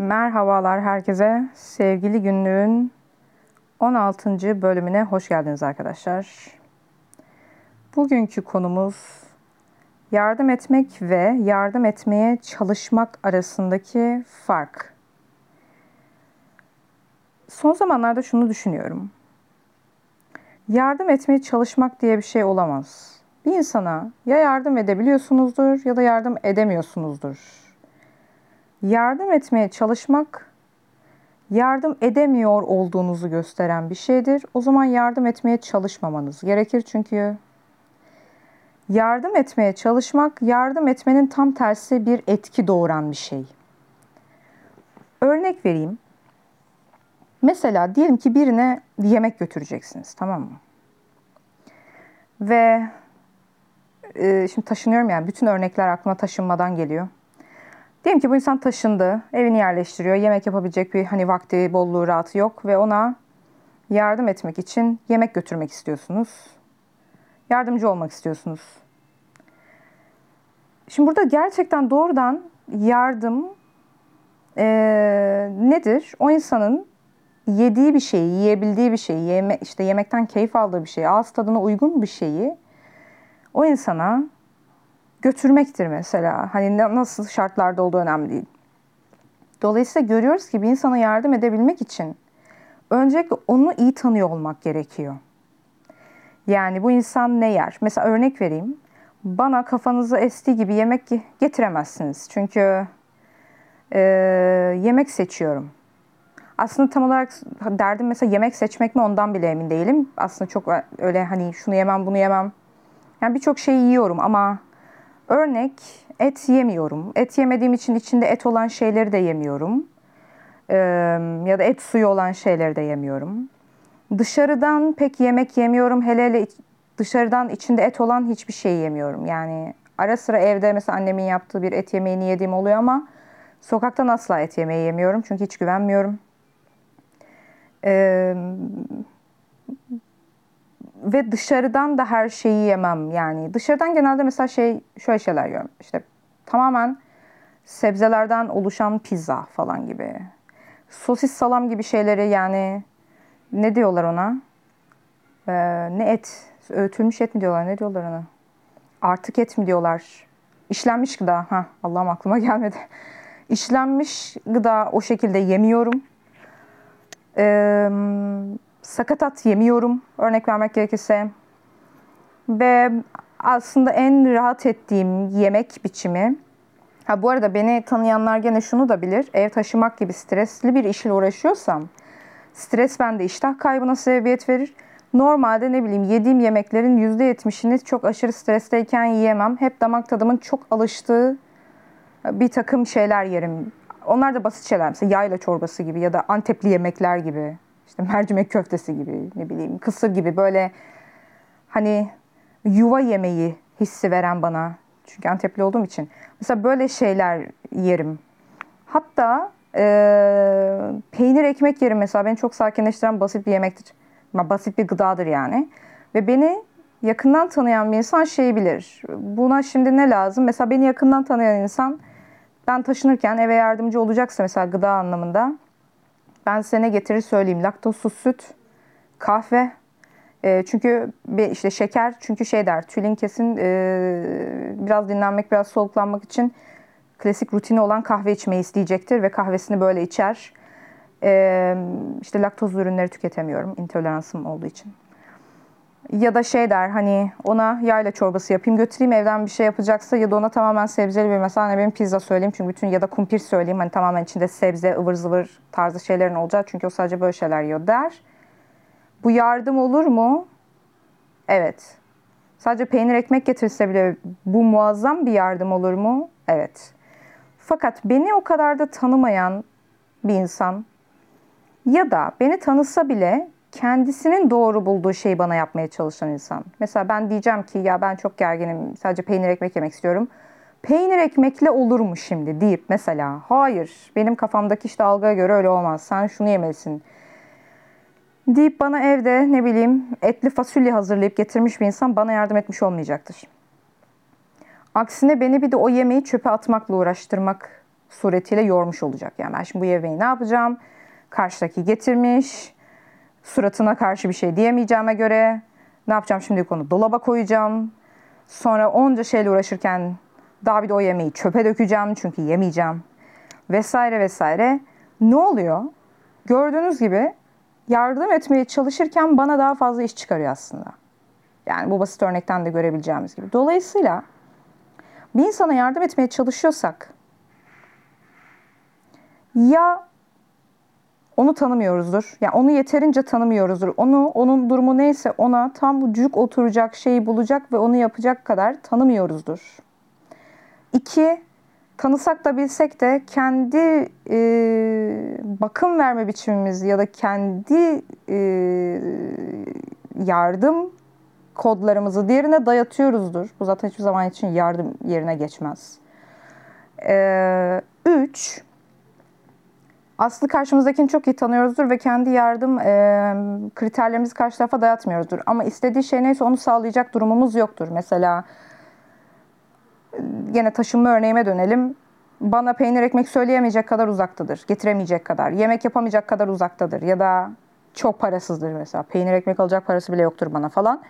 Merhabalar herkese. Sevgili günlüğün 16. bölümüne hoş geldiniz arkadaşlar. Bugünkü konumuz yardım etmek ve yardım etmeye çalışmak arasındaki fark. Son zamanlarda şunu düşünüyorum. Yardım etmeye çalışmak diye bir şey olamaz. Bir insana ya yardım edebiliyorsunuzdur ya da yardım edemiyorsunuzdur yardım etmeye çalışmak yardım edemiyor olduğunuzu gösteren bir şeydir. O zaman yardım etmeye çalışmamanız gerekir çünkü yardım etmeye çalışmak yardım etmenin tam tersi bir etki doğuran bir şey. Örnek vereyim. Mesela diyelim ki birine yemek götüreceksiniz tamam mı? Ve e, şimdi taşınıyorum yani bütün örnekler aklıma taşınmadan geliyor. Diyelim ki bu insan taşındı, evini yerleştiriyor, yemek yapabilecek bir hani vakti, bolluğu, rahatı yok ve ona yardım etmek için yemek götürmek istiyorsunuz. Yardımcı olmak istiyorsunuz. Şimdi burada gerçekten doğrudan yardım e, nedir? O insanın yediği bir şeyi, yiyebildiği bir şeyi, yeme, işte yemekten keyif aldığı bir şeyi, ağız tadına uygun bir şeyi o insana götürmektir mesela. Hani nasıl şartlarda olduğu önemli değil. Dolayısıyla görüyoruz ki bir insana yardım edebilmek için öncelikle onu iyi tanıyor olmak gerekiyor. Yani bu insan ne yer? Mesela örnek vereyim. Bana kafanızı estiği gibi yemek getiremezsiniz. Çünkü e, yemek seçiyorum. Aslında tam olarak derdim mesela yemek seçmek mi ondan bile emin değilim. Aslında çok öyle hani şunu yemem bunu yemem. Yani birçok şey yiyorum ama Örnek et yemiyorum. Et yemediğim için içinde et olan şeyleri de yemiyorum. Ee, ya da et suyu olan şeyleri de yemiyorum. Dışarıdan pek yemek yemiyorum. Hele hele dışarıdan içinde et olan hiçbir şey yemiyorum. Yani ara sıra evde mesela annemin yaptığı bir et yemeğini yediğim oluyor ama sokaktan asla et yemeği yemiyorum. Çünkü hiç güvenmiyorum. Ee, ve dışarıdan da her şeyi yemem yani. Dışarıdan genelde mesela şey şöyle şeyler yiyorum. İşte tamamen sebzelerden oluşan pizza falan gibi. Sosis salam gibi şeyleri yani ne diyorlar ona? Ee, ne et? Öğütülmüş et mi diyorlar? Ne diyorlar ona? Artık et mi diyorlar? İşlenmiş gıda. Ha, Allah'ım aklıma gelmedi. İşlenmiş gıda o şekilde yemiyorum. Ee, sakatat yemiyorum örnek vermek gerekirse. Ve aslında en rahat ettiğim yemek biçimi Ha bu arada beni tanıyanlar gene şunu da bilir. Ev taşımak gibi stresli bir işle uğraşıyorsam stres bende iştah kaybına sebebiyet verir. Normalde ne bileyim yediğim yemeklerin %70'ini çok aşırı stresteyken yiyemem. Hep damak tadımın çok alıştığı bir takım şeyler yerim. Onlar da basit şeyler. Mesela yayla çorbası gibi ya da antepli yemekler gibi işte mercimek köftesi gibi ne bileyim kısır gibi böyle hani yuva yemeği hissi veren bana. Çünkü Antepli olduğum için. Mesela böyle şeyler yerim. Hatta e, peynir ekmek yerim mesela. Beni çok sakinleştiren basit bir yemektir. Basit bir gıdadır yani. Ve beni yakından tanıyan bir insan şeyi bilir. Buna şimdi ne lazım? Mesela beni yakından tanıyan insan ben taşınırken eve yardımcı olacaksa mesela gıda anlamında ben size ne getirir söyleyeyim. Laktozsuz süt, kahve. E, çünkü işte şeker çünkü şey der tülin kesin e, biraz dinlenmek biraz soluklanmak için klasik rutini olan kahve içmeyi isteyecektir ve kahvesini böyle içer. E, işte laktozlu ürünleri tüketemiyorum intoleransım olduğu için. Ya da şey der hani ona yayla çorbası yapayım götüreyim evden bir şey yapacaksa ya da ona tamamen sebzeli bir mesela hani benim pizza söyleyeyim çünkü bütün ya da kumpir söyleyeyim hani tamamen içinde sebze ıvır zıvır tarzı şeylerin olacak çünkü o sadece böyle şeyler yiyor der. Bu yardım olur mu? Evet. Sadece peynir ekmek getirse bile bu muazzam bir yardım olur mu? Evet. Fakat beni o kadar da tanımayan bir insan ya da beni tanısa bile kendisinin doğru bulduğu şeyi bana yapmaya çalışan insan. Mesela ben diyeceğim ki ya ben çok gerginim sadece peynir ekmek yemek istiyorum. Peynir ekmekle olur mu şimdi deyip mesela hayır benim kafamdaki işte algıya göre öyle olmaz sen şunu yemelisin deyip bana evde ne bileyim etli fasulye hazırlayıp getirmiş bir insan bana yardım etmiş olmayacaktır. Aksine beni bir de o yemeği çöpe atmakla uğraştırmak suretiyle yormuş olacak. Yani ben şimdi bu yemeği ne yapacağım? Karşıdaki getirmiş. Suratına karşı bir şey diyemeyeceğime göre ne yapacağım şimdi konu dolaba koyacağım. Sonra onca şeyle uğraşırken daha bir de o yemeği çöpe dökeceğim çünkü yemeyeceğim. Vesaire vesaire. Ne oluyor? Gördüğünüz gibi yardım etmeye çalışırken bana daha fazla iş çıkarıyor aslında. Yani bu basit örnekten de görebileceğimiz gibi. Dolayısıyla bir insana yardım etmeye çalışıyorsak ya onu tanımıyoruzdur. Yani onu yeterince tanımıyoruzdur. Onu onun durumu neyse ona tam bu cuk oturacak şeyi bulacak ve onu yapacak kadar tanımıyoruzdur. İki, tanısak da bilsek de kendi e, bakım verme biçimimiz ya da kendi e, yardım kodlarımızı diğerine dayatıyoruzdur. Bu zaten hiçbir zaman için yardım yerine geçmez. E, üç, Aslı karşımızdakini çok iyi tanıyoruzdur ve kendi yardım e, kriterlerimizi karşı tarafa dayatmıyoruzdur. Ama istediği şey neyse onu sağlayacak durumumuz yoktur. Mesela gene taşınma örneğime dönelim. Bana peynir ekmek söyleyemeyecek kadar uzaktadır. Getiremeyecek kadar. Yemek yapamayacak kadar uzaktadır. Ya da çok parasızdır mesela. Peynir ekmek alacak parası bile yoktur bana falan.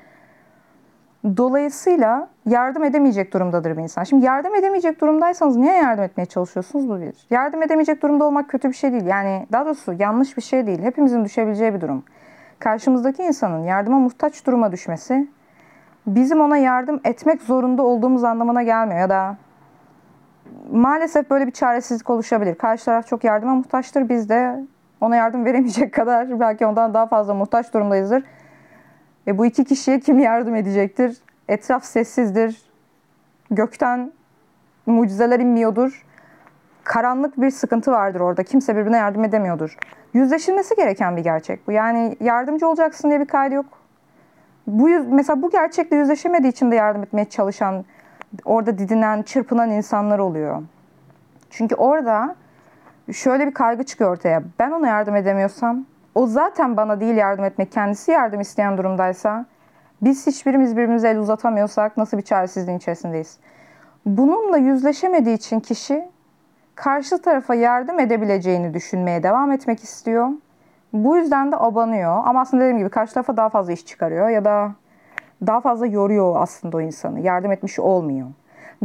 Dolayısıyla yardım edemeyecek durumdadır bir insan. Şimdi yardım edemeyecek durumdaysanız niye yardım etmeye çalışıyorsunuz bu bir. Yardım edemeyecek durumda olmak kötü bir şey değil. Yani daha doğrusu yanlış bir şey değil. Hepimizin düşebileceği bir durum. Karşımızdaki insanın yardıma muhtaç duruma düşmesi bizim ona yardım etmek zorunda olduğumuz anlamına gelmiyor. Ya da maalesef böyle bir çaresizlik oluşabilir. Karşı taraf çok yardıma muhtaçtır. Biz de ona yardım veremeyecek kadar belki ondan daha fazla muhtaç durumdayızdır. Ve bu iki kişiye kim yardım edecektir? Etraf sessizdir. Gökten mucizeler inmiyordur. Karanlık bir sıkıntı vardır orada. Kimse birbirine yardım edemiyordur. Yüzleşilmesi gereken bir gerçek bu. Yani yardımcı olacaksın diye bir kaydı yok. Bu mesela bu gerçekle yüzleşemediği için de yardım etmeye çalışan, orada didinen, çırpınan insanlar oluyor. Çünkü orada şöyle bir kaygı çıkıyor ortaya. Ben ona yardım edemiyorsam o zaten bana değil yardım etmek, kendisi yardım isteyen durumdaysa biz hiçbirimiz birbirimize el uzatamıyorsak nasıl bir çaresizliğin içerisindeyiz? Bununla yüzleşemediği için kişi karşı tarafa yardım edebileceğini düşünmeye devam etmek istiyor. Bu yüzden de abanıyor. Ama aslında dediğim gibi karşı tarafa daha fazla iş çıkarıyor ya da daha fazla yoruyor aslında o insanı. Yardım etmiş olmuyor.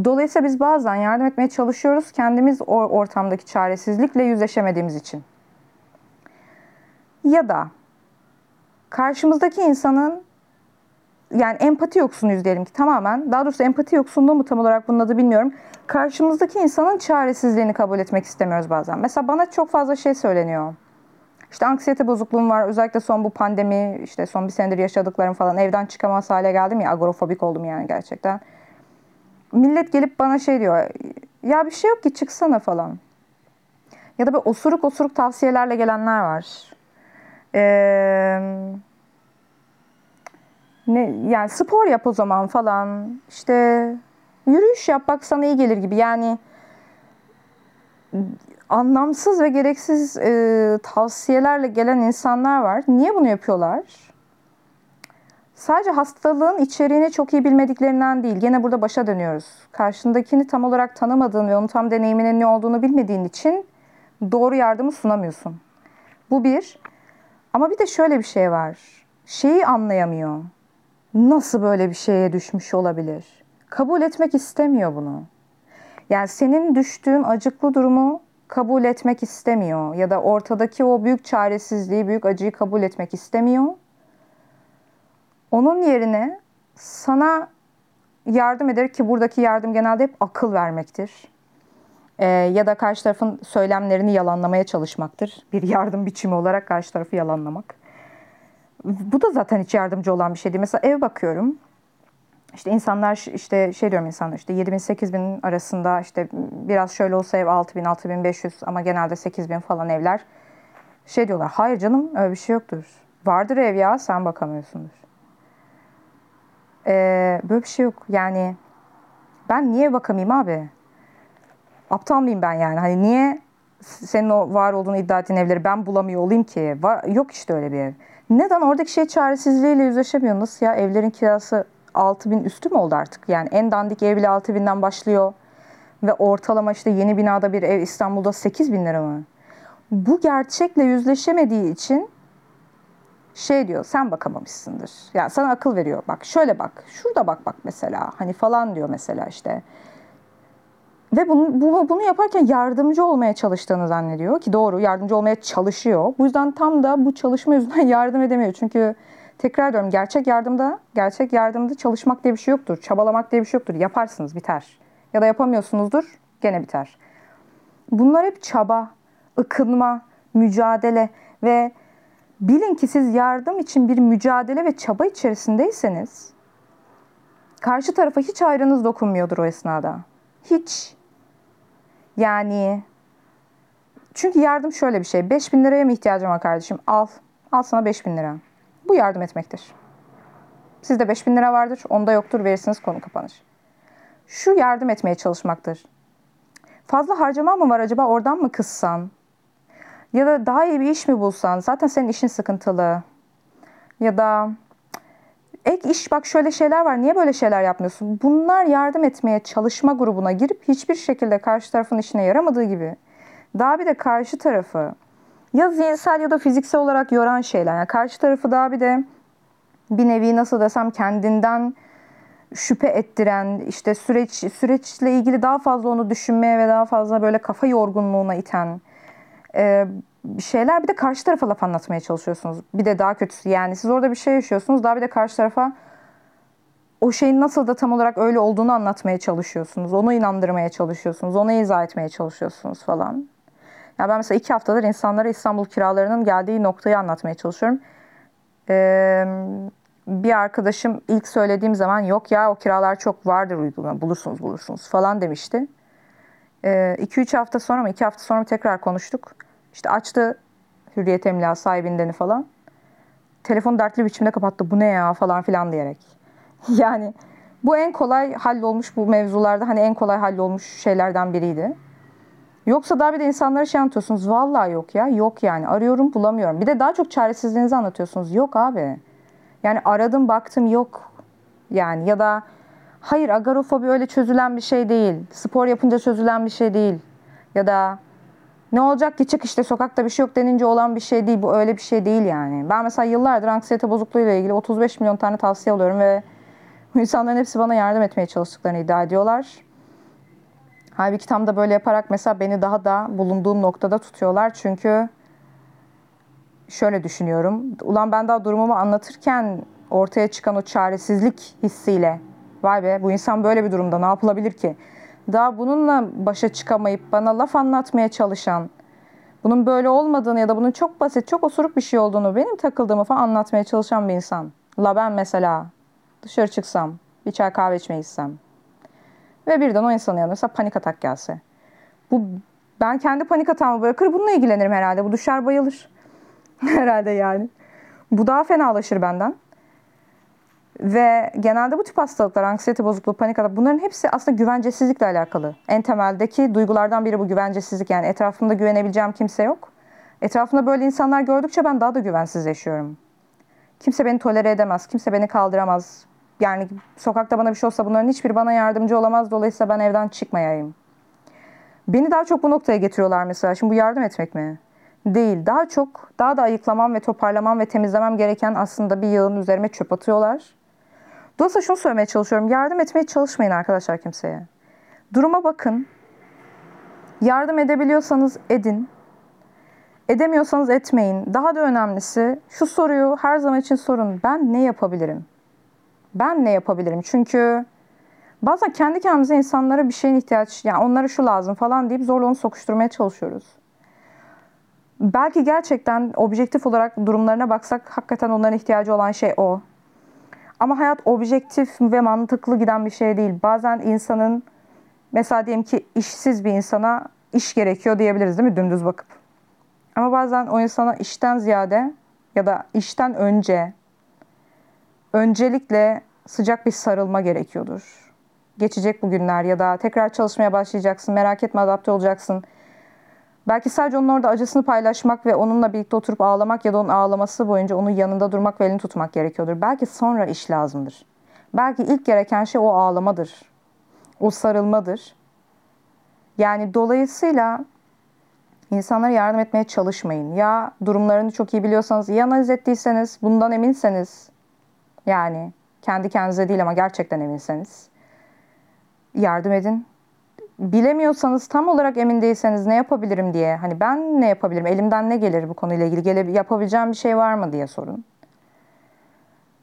Dolayısıyla biz bazen yardım etmeye çalışıyoruz kendimiz o ortamdaki çaresizlikle yüzleşemediğimiz için ya da karşımızdaki insanın yani empati yoksunuyuz diyelim ki tamamen. Daha doğrusu empati yoksunluğu mu tam olarak bunun adı bilmiyorum. Karşımızdaki insanın çaresizliğini kabul etmek istemiyoruz bazen. Mesela bana çok fazla şey söyleniyor. İşte anksiyete bozukluğum var. Özellikle son bu pandemi, işte son bir senedir yaşadıklarım falan. Evden çıkamaz hale geldim ya. Agorofobik oldum yani gerçekten. Millet gelip bana şey diyor. Ya bir şey yok ki çıksana falan. Ya da böyle osuruk osuruk tavsiyelerle gelenler var. Ne yani spor yap o zaman falan. İşte yürüyüş yap bak sana iyi gelir gibi. Yani anlamsız ve gereksiz e, tavsiyelerle gelen insanlar var. Niye bunu yapıyorlar? Sadece hastalığın içeriğini çok iyi bilmediklerinden değil. Gene burada başa dönüyoruz. Karşındakini tam olarak tanımadığın ve onun tam deneyiminin ne olduğunu bilmediğin için doğru yardımı sunamıyorsun. Bu bir. Ama bir de şöyle bir şey var. Şeyi anlayamıyor. Nasıl böyle bir şeye düşmüş olabilir? Kabul etmek istemiyor bunu. Yani senin düştüğün acıklı durumu kabul etmek istemiyor ya da ortadaki o büyük çaresizliği, büyük acıyı kabul etmek istemiyor. Onun yerine sana yardım eder ki buradaki yardım genelde hep akıl vermektir e, ya da karşı tarafın söylemlerini yalanlamaya çalışmaktır. Bir yardım biçimi olarak karşı tarafı yalanlamak. Bu da zaten hiç yardımcı olan bir şey değil. Mesela ev bakıyorum. İşte insanlar işte şey diyorum insanlar işte 7 bin 8 bin arasında işte biraz şöyle olsa ev 6 bin 6 bin 500 ama genelde 8 bin falan evler. Şey diyorlar hayır canım öyle bir şey yoktur. Vardır ev ya sen bakamıyorsundur. Ee, böyle bir şey yok. Yani ben niye bakamayayım abi? Aptal mıyım ben yani? Hani niye senin o var olduğunu iddia ettiğin evleri ben bulamıyor olayım ki? Var, yok işte öyle bir ev. Neden oradaki şey çaresizliğiyle yüzleşemiyor? Nasıl ya? Evlerin kirası 6 bin üstü mü oldu artık? Yani en dandik ev bile 6 binden başlıyor. ve ortalama işte yeni binada bir ev İstanbul'da 8 bin lira mı? Bu gerçekle yüzleşemediği için şey diyor sen bakamamışsındır. Yani sana akıl veriyor. Bak şöyle bak. Şurada bak bak mesela. Hani falan diyor mesela işte. Ve bunu, bu, bunu yaparken yardımcı olmaya çalıştığını zannediyor ki doğru yardımcı olmaya çalışıyor. Bu yüzden tam da bu çalışma yüzünden yardım edemiyor. Çünkü tekrar diyorum gerçek yardımda gerçek yardımda çalışmak diye bir şey yoktur. Çabalamak diye bir şey yoktur. Yaparsınız biter. Ya da yapamıyorsunuzdur gene biter. Bunlar hep çaba, ıkınma, mücadele ve bilin ki siz yardım için bir mücadele ve çaba içerisindeyseniz karşı tarafa hiç ayrınız dokunmuyordur o esnada. Hiç. Yani çünkü yardım şöyle bir şey. 5000 liraya mı ihtiyacım var kardeşim? Al. Al sana 5000 lira. Bu yardım etmektir. Sizde 5000 lira vardır. Onda yoktur. Verirsiniz konu kapanır. Şu yardım etmeye çalışmaktır. Fazla harcama mı var acaba? Oradan mı kıssan? Ya da daha iyi bir iş mi bulsan? Zaten senin işin sıkıntılı. Ya da ek iş bak şöyle şeyler var. Niye böyle şeyler yapmıyorsun? Bunlar yardım etmeye çalışma grubuna girip hiçbir şekilde karşı tarafın işine yaramadığı gibi. Daha bir de karşı tarafı ya zihinsel ya da fiziksel olarak yoran şeyler. Yani karşı tarafı daha bir de bir nevi nasıl desem kendinden şüphe ettiren, işte süreç süreçle ilgili daha fazla onu düşünmeye ve daha fazla böyle kafa yorgunluğuna iten e, şeyler bir de karşı tarafa laf anlatmaya çalışıyorsunuz. Bir de daha kötüsü yani siz orada bir şey yaşıyorsunuz daha bir de karşı tarafa o şeyin nasıl da tam olarak öyle olduğunu anlatmaya çalışıyorsunuz. Onu inandırmaya çalışıyorsunuz. Onu izah etmeye çalışıyorsunuz falan. Ya ben mesela iki haftadır insanlara İstanbul kiralarının geldiği noktayı anlatmaya çalışıyorum. Ee, bir arkadaşım ilk söylediğim zaman yok ya o kiralar çok vardır uygulama bulursunuz bulursunuz falan demişti. 2-3 ee, hafta sonra mı 2 hafta sonra mı tekrar konuştuk. İşte açtı Hürriyet Emlak sahibindeni falan. Telefonu dertli biçimde kapattı bu ne ya falan filan diyerek. Yani bu en kolay hallolmuş bu mevzularda hani en kolay hallolmuş şeylerden biriydi. Yoksa daha bir de insanlara şey anlatıyorsunuz. Vallahi yok ya. Yok yani. Arıyorum bulamıyorum. Bir de daha çok çaresizliğinizi anlatıyorsunuz. Yok abi. Yani aradım baktım yok. Yani ya da hayır agarofobi öyle çözülen bir şey değil. Spor yapınca çözülen bir şey değil. Ya da ne olacak ki çık işte sokakta bir şey yok denince olan bir şey değil. Bu öyle bir şey değil yani. Ben mesela yıllardır anksiyete bozukluğuyla ilgili 35 milyon tane tavsiye alıyorum ve insanların hepsi bana yardım etmeye çalıştıklarını iddia ediyorlar. Halbuki tam da böyle yaparak mesela beni daha da bulunduğum noktada tutuyorlar. Çünkü şöyle düşünüyorum. Ulan ben daha durumumu anlatırken ortaya çıkan o çaresizlik hissiyle vay be bu insan böyle bir durumda ne yapılabilir ki? Daha bununla başa çıkamayıp bana laf anlatmaya çalışan, bunun böyle olmadığını ya da bunun çok basit, çok osuruk bir şey olduğunu, benim takıldığımı falan anlatmaya çalışan bir insan. La ben mesela dışarı çıksam, bir çay kahve içmeye gitsem ve birden o insanın yanında mesela panik atak gelse. Bu ben kendi panik atağımı bırakır bununla ilgilenirim herhalde. Bu düşer bayılır. herhalde yani. Bu daha fenalaşır benden. Ve genelde bu tip hastalıklar, anksiyete bozukluğu, panik atak bunların hepsi aslında güvencesizlikle alakalı. En temeldeki duygulardan biri bu güvencesizlik. Yani etrafımda güvenebileceğim kimse yok. Etrafımda böyle insanlar gördükçe ben daha da güvensiz yaşıyorum. Kimse beni tolere edemez, kimse beni kaldıramaz. Yani sokakta bana bir şey olsa bunların hiçbiri bana yardımcı olamaz. Dolayısıyla ben evden çıkmayayım. Beni daha çok bu noktaya getiriyorlar mesela. Şimdi bu yardım etmek mi? Değil. Daha çok, daha da ayıklamam ve toparlamam ve temizlemem gereken aslında bir yığın üzerime çöp atıyorlar. Dolayısıyla şunu söylemeye çalışıyorum. Yardım etmeye çalışmayın arkadaşlar kimseye. Duruma bakın. Yardım edebiliyorsanız edin. Edemiyorsanız etmeyin. Daha da önemlisi şu soruyu her zaman için sorun. Ben ne yapabilirim? Ben ne yapabilirim? Çünkü bazen kendi kendimize insanlara bir şeyin ihtiyaç, yani onlara şu lazım falan deyip zorla onu sokuşturmaya çalışıyoruz. Belki gerçekten objektif olarak durumlarına baksak hakikaten onların ihtiyacı olan şey o. Ama hayat objektif ve mantıklı giden bir şey değil. Bazen insanın mesela diyelim ki işsiz bir insana iş gerekiyor diyebiliriz değil mi dümdüz bakıp. Ama bazen o insana işten ziyade ya da işten önce öncelikle sıcak bir sarılma gerekiyordur. Geçecek bu günler ya da tekrar çalışmaya başlayacaksın. Merak etme adapte olacaksın. Belki sadece onun orada acısını paylaşmak ve onunla birlikte oturup ağlamak ya da onun ağlaması boyunca onun yanında durmak ve elini tutmak gerekiyordur. Belki sonra iş lazımdır. Belki ilk gereken şey o ağlamadır. O sarılmadır. Yani dolayısıyla insanlara yardım etmeye çalışmayın. Ya durumlarını çok iyi biliyorsanız, iyi analiz ettiyseniz, bundan eminseniz yani kendi kendinize değil ama gerçekten eminseniz yardım edin. Bilemiyorsanız tam olarak emin değilseniz ne yapabilirim diye hani ben ne yapabilirim elimden ne gelir bu konuyla ilgili gele, yapabileceğim bir şey var mı diye sorun.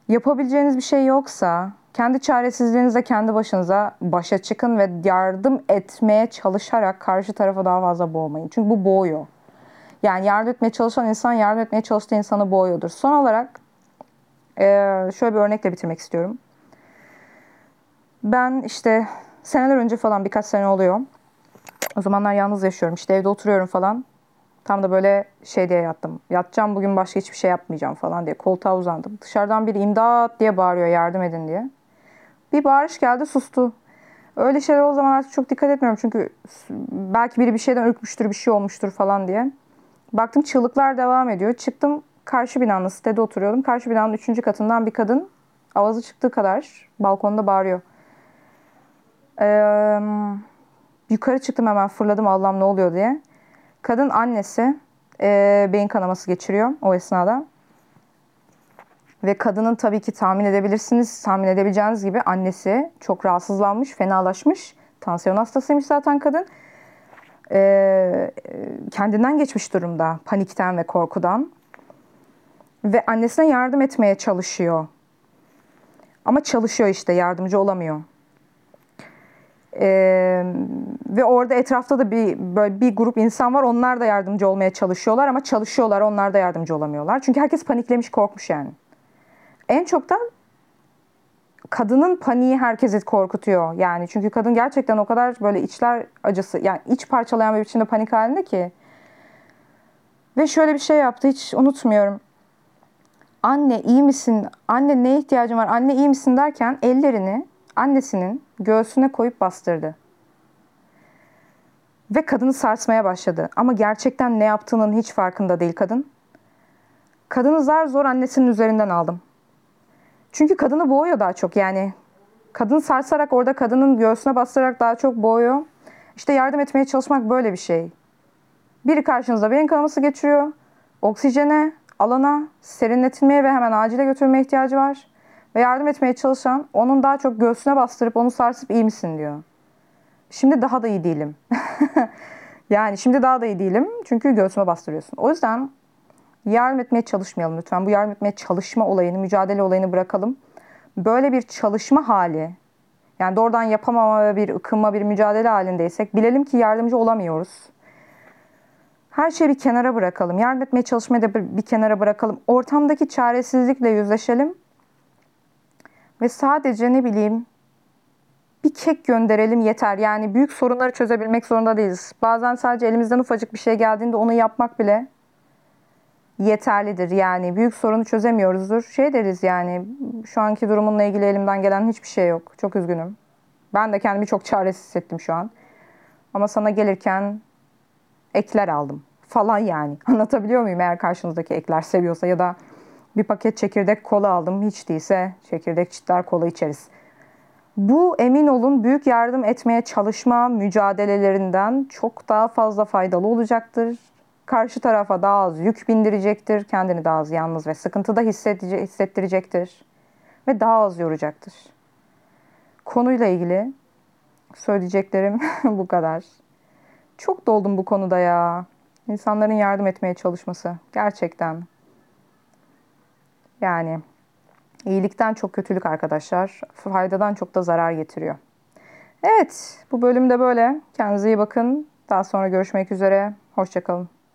Yapabileceğiniz bir şey yoksa kendi çaresizliğinizle kendi başınıza başa çıkın ve yardım etmeye çalışarak karşı tarafa daha fazla boğmayın. Çünkü bu boğuyor. Yani yardım etmeye çalışan insan yardım etmeye çalıştığı insanı boğuyordur. Son olarak şöyle bir örnekle bitirmek istiyorum. Ben işte seneler önce falan birkaç sene oluyor. O zamanlar yalnız yaşıyorum. İşte evde oturuyorum falan. Tam da böyle şey diye yattım. Yatacağım bugün başka hiçbir şey yapmayacağım falan diye koltuğa uzandım. Dışarıdan bir imdat diye bağırıyor yardım edin diye. Bir bağırış geldi sustu. Öyle şeyler o zaman artık çok dikkat etmiyorum çünkü belki biri bir şeyden ürkmüştür, bir şey olmuştur falan diye. Baktım çığlıklar devam ediyor. Çıktım karşı binanın sitede oturuyordum. Karşı binanın üçüncü katından bir kadın avazı çıktığı kadar balkonda bağırıyor. Ee, yukarı çıktım hemen fırladım Allah'ım ne oluyor diye. Kadın annesi e, beyin kanaması geçiriyor o esnada. Ve kadının tabii ki tahmin edebilirsiniz, tahmin edebileceğiniz gibi annesi çok rahatsızlanmış, fenalaşmış. Tansiyon hastasıymış zaten kadın. Ee, kendinden geçmiş durumda, panikten ve korkudan. Ve annesine yardım etmeye çalışıyor. Ama çalışıyor işte, yardımcı olamıyor. Ee, ve orada etrafta da bir böyle bir grup insan var. Onlar da yardımcı olmaya çalışıyorlar ama çalışıyorlar. Onlar da yardımcı olamıyorlar. Çünkü herkes paniklemiş, korkmuş yani. En çok da kadının paniği herkesi korkutuyor. Yani çünkü kadın gerçekten o kadar böyle içler acısı, yani iç parçalayan bir biçimde panik halinde ki. Ve şöyle bir şey yaptı hiç unutmuyorum. Anne iyi misin? Anne ne ihtiyacın var? Anne iyi misin derken ellerini annesinin göğsüne koyup bastırdı. Ve kadını sarsmaya başladı. Ama gerçekten ne yaptığının hiç farkında değil kadın. Kadını zar zor annesinin üzerinden aldım. Çünkü kadını boğuyor daha çok yani. Kadını sarsarak orada kadının göğsüne bastırarak daha çok boğuyor. İşte yardım etmeye çalışmak böyle bir şey. Biri karşınızda beyin kanaması geçiriyor. Oksijene, alana, serinletilmeye ve hemen acile götürülmeye ihtiyacı var. Ve yardım etmeye çalışan onun daha çok göğsüne bastırıp onu sarsıp iyi misin diyor. Şimdi daha da iyi değilim. yani şimdi daha da iyi değilim. Çünkü göğsüme bastırıyorsun. O yüzden yardım etmeye çalışmayalım lütfen. Bu yardım etmeye çalışma olayını, mücadele olayını bırakalım. Böyle bir çalışma hali, yani doğrudan yapamama bir ıkınma, bir mücadele halindeysek bilelim ki yardımcı olamıyoruz. Her şeyi bir kenara bırakalım. Yardım etmeye çalışmayı da bir, bir kenara bırakalım. Ortamdaki çaresizlikle yüzleşelim. Ve sadece ne bileyim bir kek gönderelim yeter. Yani büyük sorunları çözebilmek zorunda değiliz. Bazen sadece elimizden ufacık bir şey geldiğinde onu yapmak bile yeterlidir. Yani büyük sorunu çözemiyoruzdur. Şey deriz yani şu anki durumunla ilgili elimden gelen hiçbir şey yok. Çok üzgünüm. Ben de kendimi çok çaresiz hissettim şu an. Ama sana gelirken ekler aldım falan yani. Anlatabiliyor muyum eğer karşınızdaki ekler seviyorsa ya da bir paket çekirdek kola aldım. Hiç değilse çekirdek çitler kola içeriz. Bu emin olun büyük yardım etmeye çalışma mücadelelerinden çok daha fazla faydalı olacaktır. Karşı tarafa daha az yük bindirecektir. Kendini daha az yalnız ve sıkıntıda hissettirecektir. Ve daha az yoracaktır. Konuyla ilgili söyleyeceklerim bu kadar. Çok doldum bu konuda ya. İnsanların yardım etmeye çalışması. Gerçekten. Yani iyilikten çok kötülük arkadaşlar. Faydadan çok da zarar getiriyor. Evet bu bölümde böyle. Kendinize iyi bakın. Daha sonra görüşmek üzere. Hoşçakalın.